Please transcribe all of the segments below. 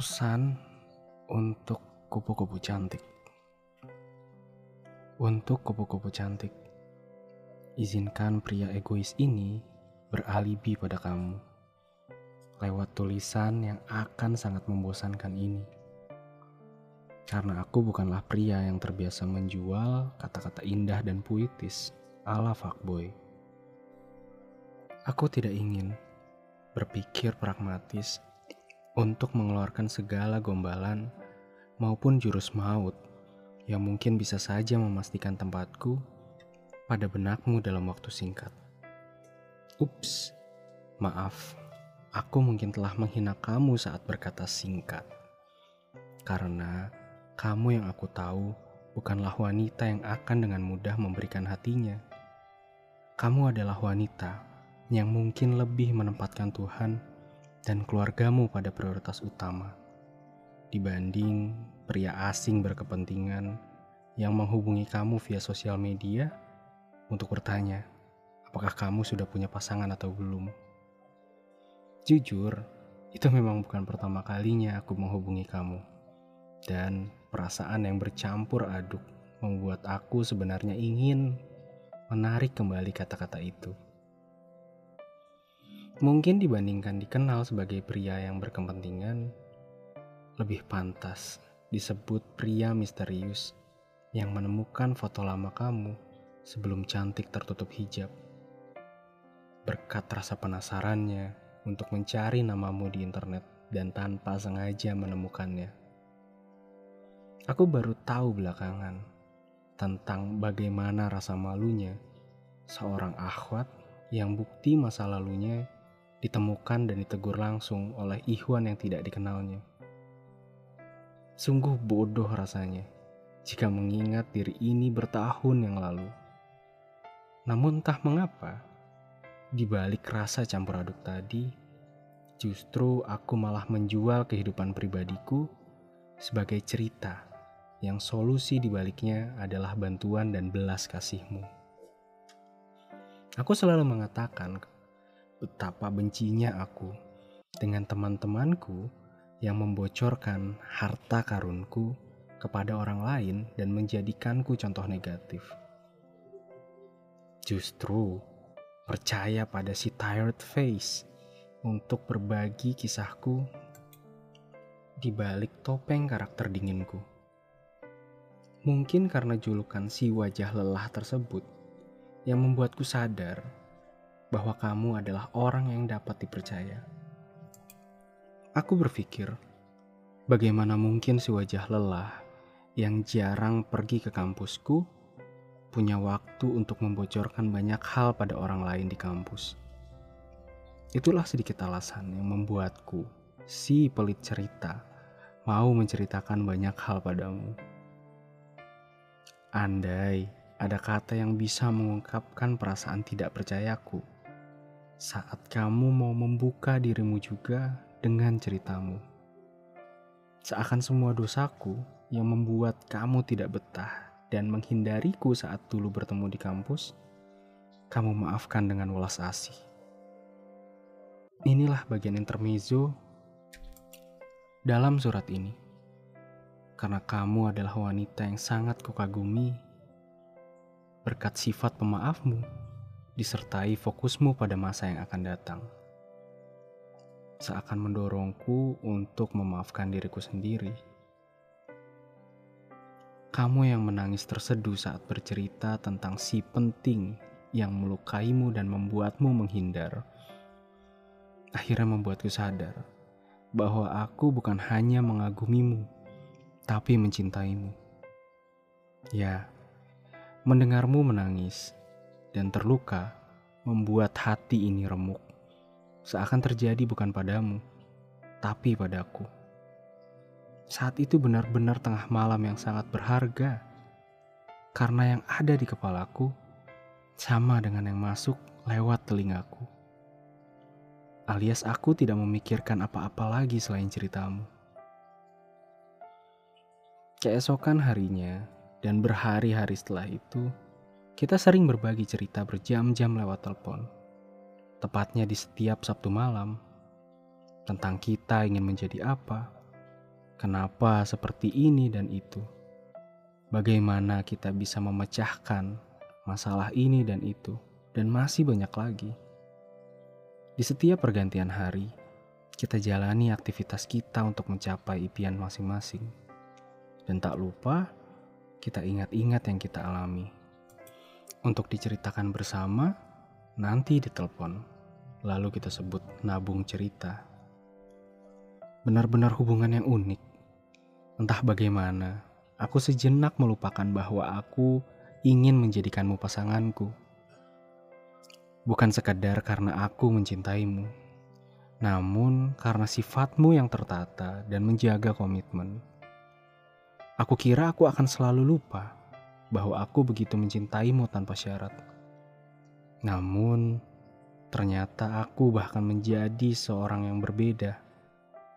Pesan untuk kupu-kupu cantik. Untuk kupu-kupu cantik, izinkan pria egois ini beralibi pada kamu lewat tulisan yang akan sangat membosankan ini. Karena aku bukanlah pria yang terbiasa menjual kata-kata indah dan puitis ala fuckboy. Aku tidak ingin berpikir pragmatis untuk mengeluarkan segala gombalan maupun jurus maut yang mungkin bisa saja memastikan tempatku pada benakmu dalam waktu singkat. Ups, maaf, aku mungkin telah menghina kamu saat berkata singkat. Karena kamu yang aku tahu bukanlah wanita yang akan dengan mudah memberikan hatinya. Kamu adalah wanita yang mungkin lebih menempatkan Tuhan dan keluargamu pada prioritas utama dibanding pria asing berkepentingan yang menghubungi kamu via sosial media untuk bertanya apakah kamu sudah punya pasangan atau belum. Jujur, itu memang bukan pertama kalinya aku menghubungi kamu. Dan perasaan yang bercampur aduk membuat aku sebenarnya ingin menarik kembali kata-kata itu. Mungkin dibandingkan dikenal sebagai pria yang berkepentingan, lebih pantas disebut pria misterius yang menemukan foto lama kamu sebelum cantik tertutup hijab. Berkat rasa penasarannya untuk mencari namamu di internet dan tanpa sengaja menemukannya. Aku baru tahu belakangan tentang bagaimana rasa malunya seorang akhwat yang bukti masa lalunya ditemukan dan ditegur langsung oleh Ikhwan yang tidak dikenalnya. Sungguh bodoh rasanya jika mengingat diri ini bertahun yang lalu. Namun entah mengapa, di balik rasa campur aduk tadi, justru aku malah menjual kehidupan pribadiku sebagai cerita yang solusi dibaliknya adalah bantuan dan belas kasihmu. Aku selalu mengatakan betapa bencinya aku dengan teman-temanku yang membocorkan harta karunku kepada orang lain dan menjadikanku contoh negatif. Justru percaya pada si tired face untuk berbagi kisahku di balik topeng karakter dinginku. Mungkin karena julukan si wajah lelah tersebut yang membuatku sadar bahwa kamu adalah orang yang dapat dipercaya. Aku berpikir, bagaimana mungkin si wajah lelah yang jarang pergi ke kampusku punya waktu untuk membocorkan banyak hal pada orang lain di kampus. Itulah sedikit alasan yang membuatku, si pelit cerita, mau menceritakan banyak hal padamu. Andai ada kata yang bisa mengungkapkan perasaan tidak percayaku, saat kamu mau membuka dirimu juga dengan ceritamu. Seakan semua dosaku yang membuat kamu tidak betah dan menghindariku saat dulu bertemu di kampus, kamu maafkan dengan welas asih. Inilah bagian intermezzo dalam surat ini. Karena kamu adalah wanita yang sangat kukagumi berkat sifat pemaafmu disertai fokusmu pada masa yang akan datang. Seakan mendorongku untuk memaafkan diriku sendiri. Kamu yang menangis terseduh saat bercerita tentang si penting yang melukaimu dan membuatmu menghindar. Akhirnya membuatku sadar bahwa aku bukan hanya mengagumimu, tapi mencintaimu. Ya, mendengarmu menangis dan terluka membuat hati ini remuk. Seakan terjadi bukan padamu, tapi padaku. Saat itu benar-benar tengah malam yang sangat berharga, karena yang ada di kepalaku sama dengan yang masuk lewat telingaku. Alias aku tidak memikirkan apa-apa lagi selain ceritamu. Keesokan harinya dan berhari-hari setelah itu, kita sering berbagi cerita berjam-jam lewat telepon. Tepatnya di setiap Sabtu malam. Tentang kita ingin menjadi apa, kenapa seperti ini dan itu. Bagaimana kita bisa memecahkan masalah ini dan itu, dan masih banyak lagi. Di setiap pergantian hari, kita jalani aktivitas kita untuk mencapai impian masing-masing. Dan tak lupa, kita ingat-ingat yang kita alami. Untuk diceritakan bersama, nanti ditelepon. Lalu kita sebut nabung cerita. Benar-benar hubungan yang unik. Entah bagaimana, aku sejenak melupakan bahwa aku ingin menjadikanmu pasanganku. Bukan sekadar karena aku mencintaimu, namun karena sifatmu yang tertata dan menjaga komitmen. Aku kira aku akan selalu lupa bahwa aku begitu mencintaimu tanpa syarat. Namun, ternyata aku bahkan menjadi seorang yang berbeda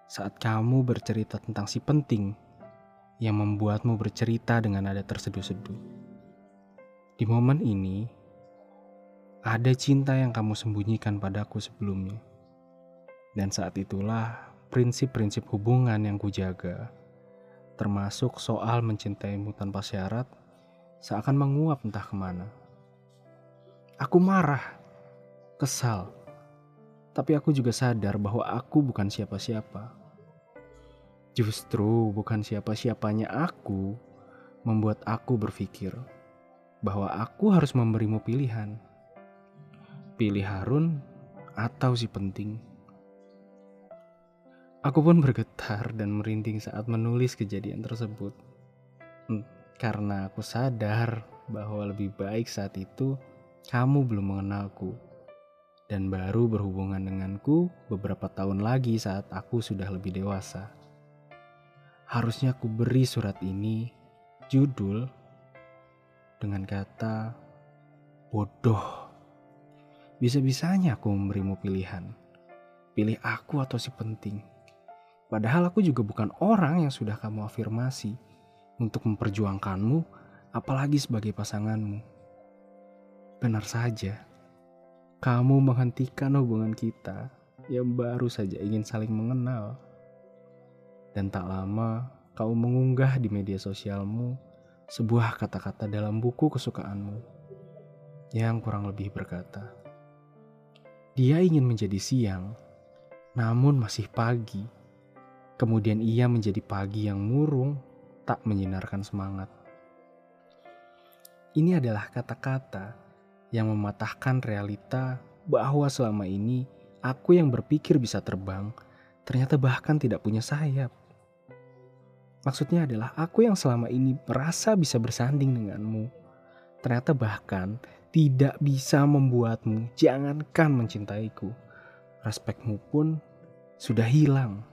saat kamu bercerita tentang si penting yang membuatmu bercerita dengan nada terseduh-seduh. Di momen ini, ada cinta yang kamu sembunyikan padaku sebelumnya. Dan saat itulah prinsip-prinsip hubungan yang kujaga termasuk soal mencintaimu tanpa syarat, seakan menguap entah ke mana. Aku marah, kesal, tapi aku juga sadar bahwa aku bukan siapa-siapa. Justru bukan siapa-siapanya aku membuat aku berpikir bahwa aku harus memberimu pilihan. Pilih Harun atau si penting. Aku pun bergetar dan merinding saat menulis kejadian tersebut. Karena aku sadar bahwa lebih baik saat itu kamu belum mengenalku dan baru berhubungan denganku beberapa tahun lagi saat aku sudah lebih dewasa. Harusnya aku beri surat ini judul dengan kata bodoh. Bisa-bisanya aku memberimu pilihan. Pilih aku atau si penting. Padahal aku juga bukan orang yang sudah kamu afirmasi untuk memperjuangkanmu, apalagi sebagai pasanganmu. Benar saja, kamu menghentikan hubungan kita yang baru saja ingin saling mengenal. Dan tak lama, kau mengunggah di media sosialmu sebuah kata-kata dalam buku kesukaanmu yang kurang lebih berkata, "Dia ingin menjadi siang, namun masih pagi." Kemudian ia menjadi pagi yang murung, tak menyinarkan semangat. Ini adalah kata-kata yang mematahkan realita bahwa selama ini aku yang berpikir bisa terbang, ternyata bahkan tidak punya sayap. Maksudnya adalah aku yang selama ini merasa bisa bersanding denganmu, ternyata bahkan tidak bisa membuatmu jangankan mencintaiku. Respekmu pun sudah hilang.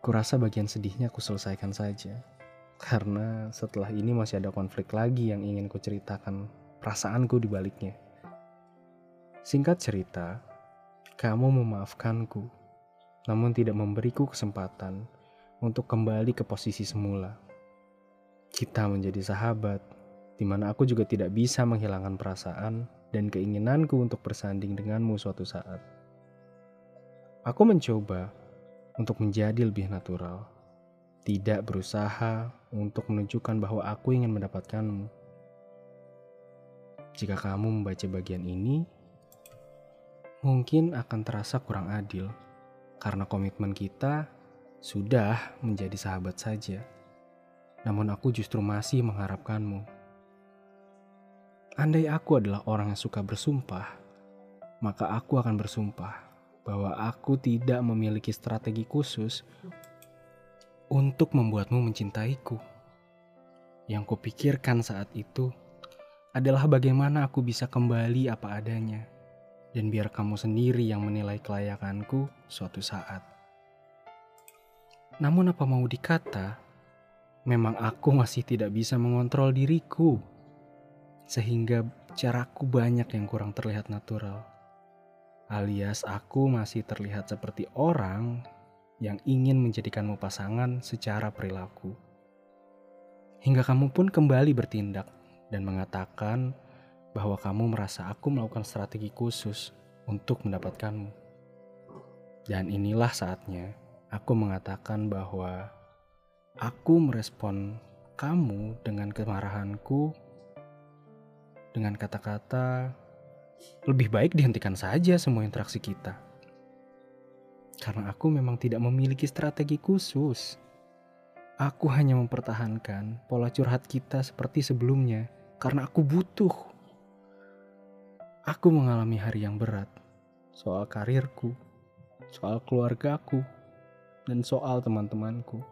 Kurasa bagian sedihnya aku selesaikan saja. Karena setelah ini masih ada konflik lagi yang ingin ku ceritakan perasaanku di baliknya. Singkat cerita, kamu memaafkanku, namun tidak memberiku kesempatan untuk kembali ke posisi semula. Kita menjadi sahabat, di mana aku juga tidak bisa menghilangkan perasaan dan keinginanku untuk bersanding denganmu suatu saat. Aku mencoba untuk menjadi lebih natural, tidak berusaha untuk menunjukkan bahwa aku ingin mendapatkanmu. Jika kamu membaca bagian ini, mungkin akan terasa kurang adil karena komitmen kita sudah menjadi sahabat saja. Namun aku justru masih mengharapkanmu. Andai aku adalah orang yang suka bersumpah, maka aku akan bersumpah bahwa aku tidak memiliki strategi khusus untuk membuatmu mencintaiku. Yang kupikirkan saat itu adalah bagaimana aku bisa kembali apa adanya dan biar kamu sendiri yang menilai kelayakanku suatu saat. Namun apa mau dikata, memang aku masih tidak bisa mengontrol diriku sehingga caraku banyak yang kurang terlihat natural alias aku masih terlihat seperti orang yang ingin menjadikanmu pasangan secara perilaku. Hingga kamu pun kembali bertindak dan mengatakan bahwa kamu merasa aku melakukan strategi khusus untuk mendapatkanmu. Dan inilah saatnya aku mengatakan bahwa aku merespon kamu dengan kemarahanku dengan kata-kata lebih baik dihentikan saja semua interaksi kita. Karena aku memang tidak memiliki strategi khusus. Aku hanya mempertahankan pola curhat kita seperti sebelumnya karena aku butuh. Aku mengalami hari yang berat soal karirku, soal keluargaku, dan soal teman-temanku.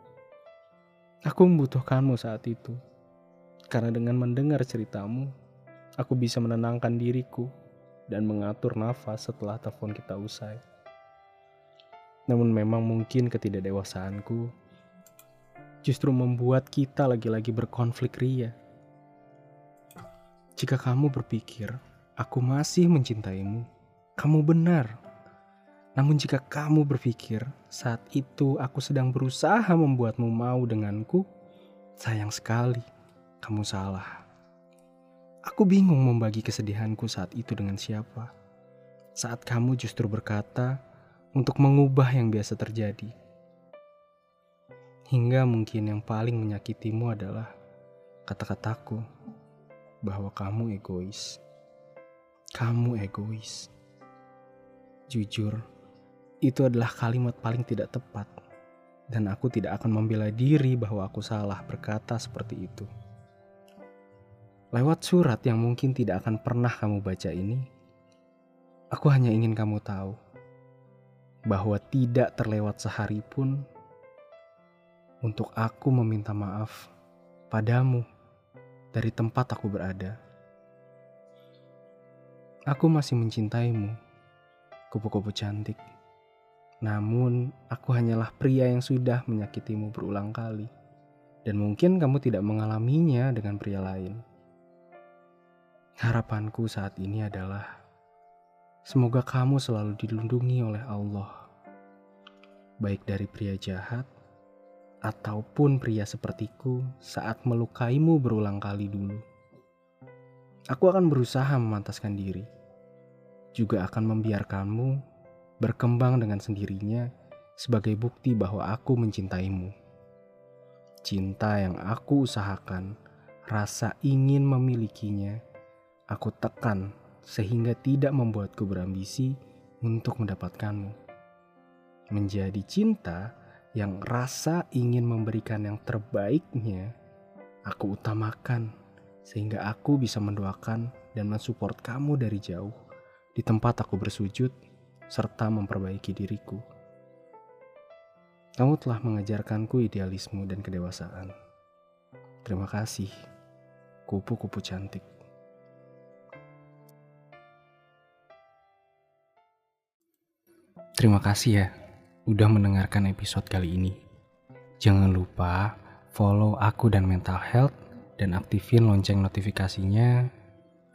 Aku membutuhkanmu saat itu, karena dengan mendengar ceritamu, aku bisa menenangkan diriku dan mengatur nafas setelah telepon kita usai. Namun memang mungkin ketidakdewasaanku justru membuat kita lagi-lagi berkonflik ria. Jika kamu berpikir aku masih mencintaimu, kamu benar. Namun jika kamu berpikir saat itu aku sedang berusaha membuatmu mau denganku, sayang sekali, kamu salah. Aku bingung membagi kesedihanku saat itu dengan siapa. Saat kamu justru berkata, untuk mengubah yang biasa terjadi. Hingga mungkin yang paling menyakitimu adalah kata-kataku bahwa kamu egois. Kamu egois. Jujur, itu adalah kalimat paling tidak tepat. Dan aku tidak akan membela diri bahwa aku salah berkata seperti itu. Lewat surat yang mungkin tidak akan pernah kamu baca ini, aku hanya ingin kamu tahu bahwa tidak terlewat sehari pun untuk aku meminta maaf padamu dari tempat aku berada. Aku masih mencintaimu, kupu-kupu cantik. Namun, aku hanyalah pria yang sudah menyakitimu berulang kali, dan mungkin kamu tidak mengalaminya dengan pria lain. Harapanku saat ini adalah Semoga kamu selalu dilindungi oleh Allah, baik dari pria jahat ataupun pria sepertiku saat melukaimu berulang kali dulu. Aku akan berusaha memantaskan diri, juga akan membiarkanmu berkembang dengan sendirinya sebagai bukti bahwa aku mencintaimu. Cinta yang aku usahakan, rasa ingin memilikinya, aku tekan sehingga tidak membuatku berambisi untuk mendapatkanmu. Menjadi cinta yang rasa ingin memberikan yang terbaiknya, aku utamakan sehingga aku bisa mendoakan dan mensupport kamu dari jauh di tempat aku bersujud serta memperbaiki diriku. Kamu telah mengajarkanku idealisme dan kedewasaan. Terima kasih, kupu-kupu cantik. Terima kasih ya udah mendengarkan episode kali ini. Jangan lupa follow aku dan mental health dan aktifin lonceng notifikasinya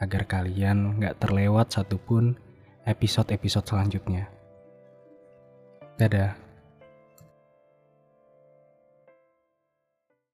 agar kalian gak terlewat satupun episode-episode selanjutnya. Dadah.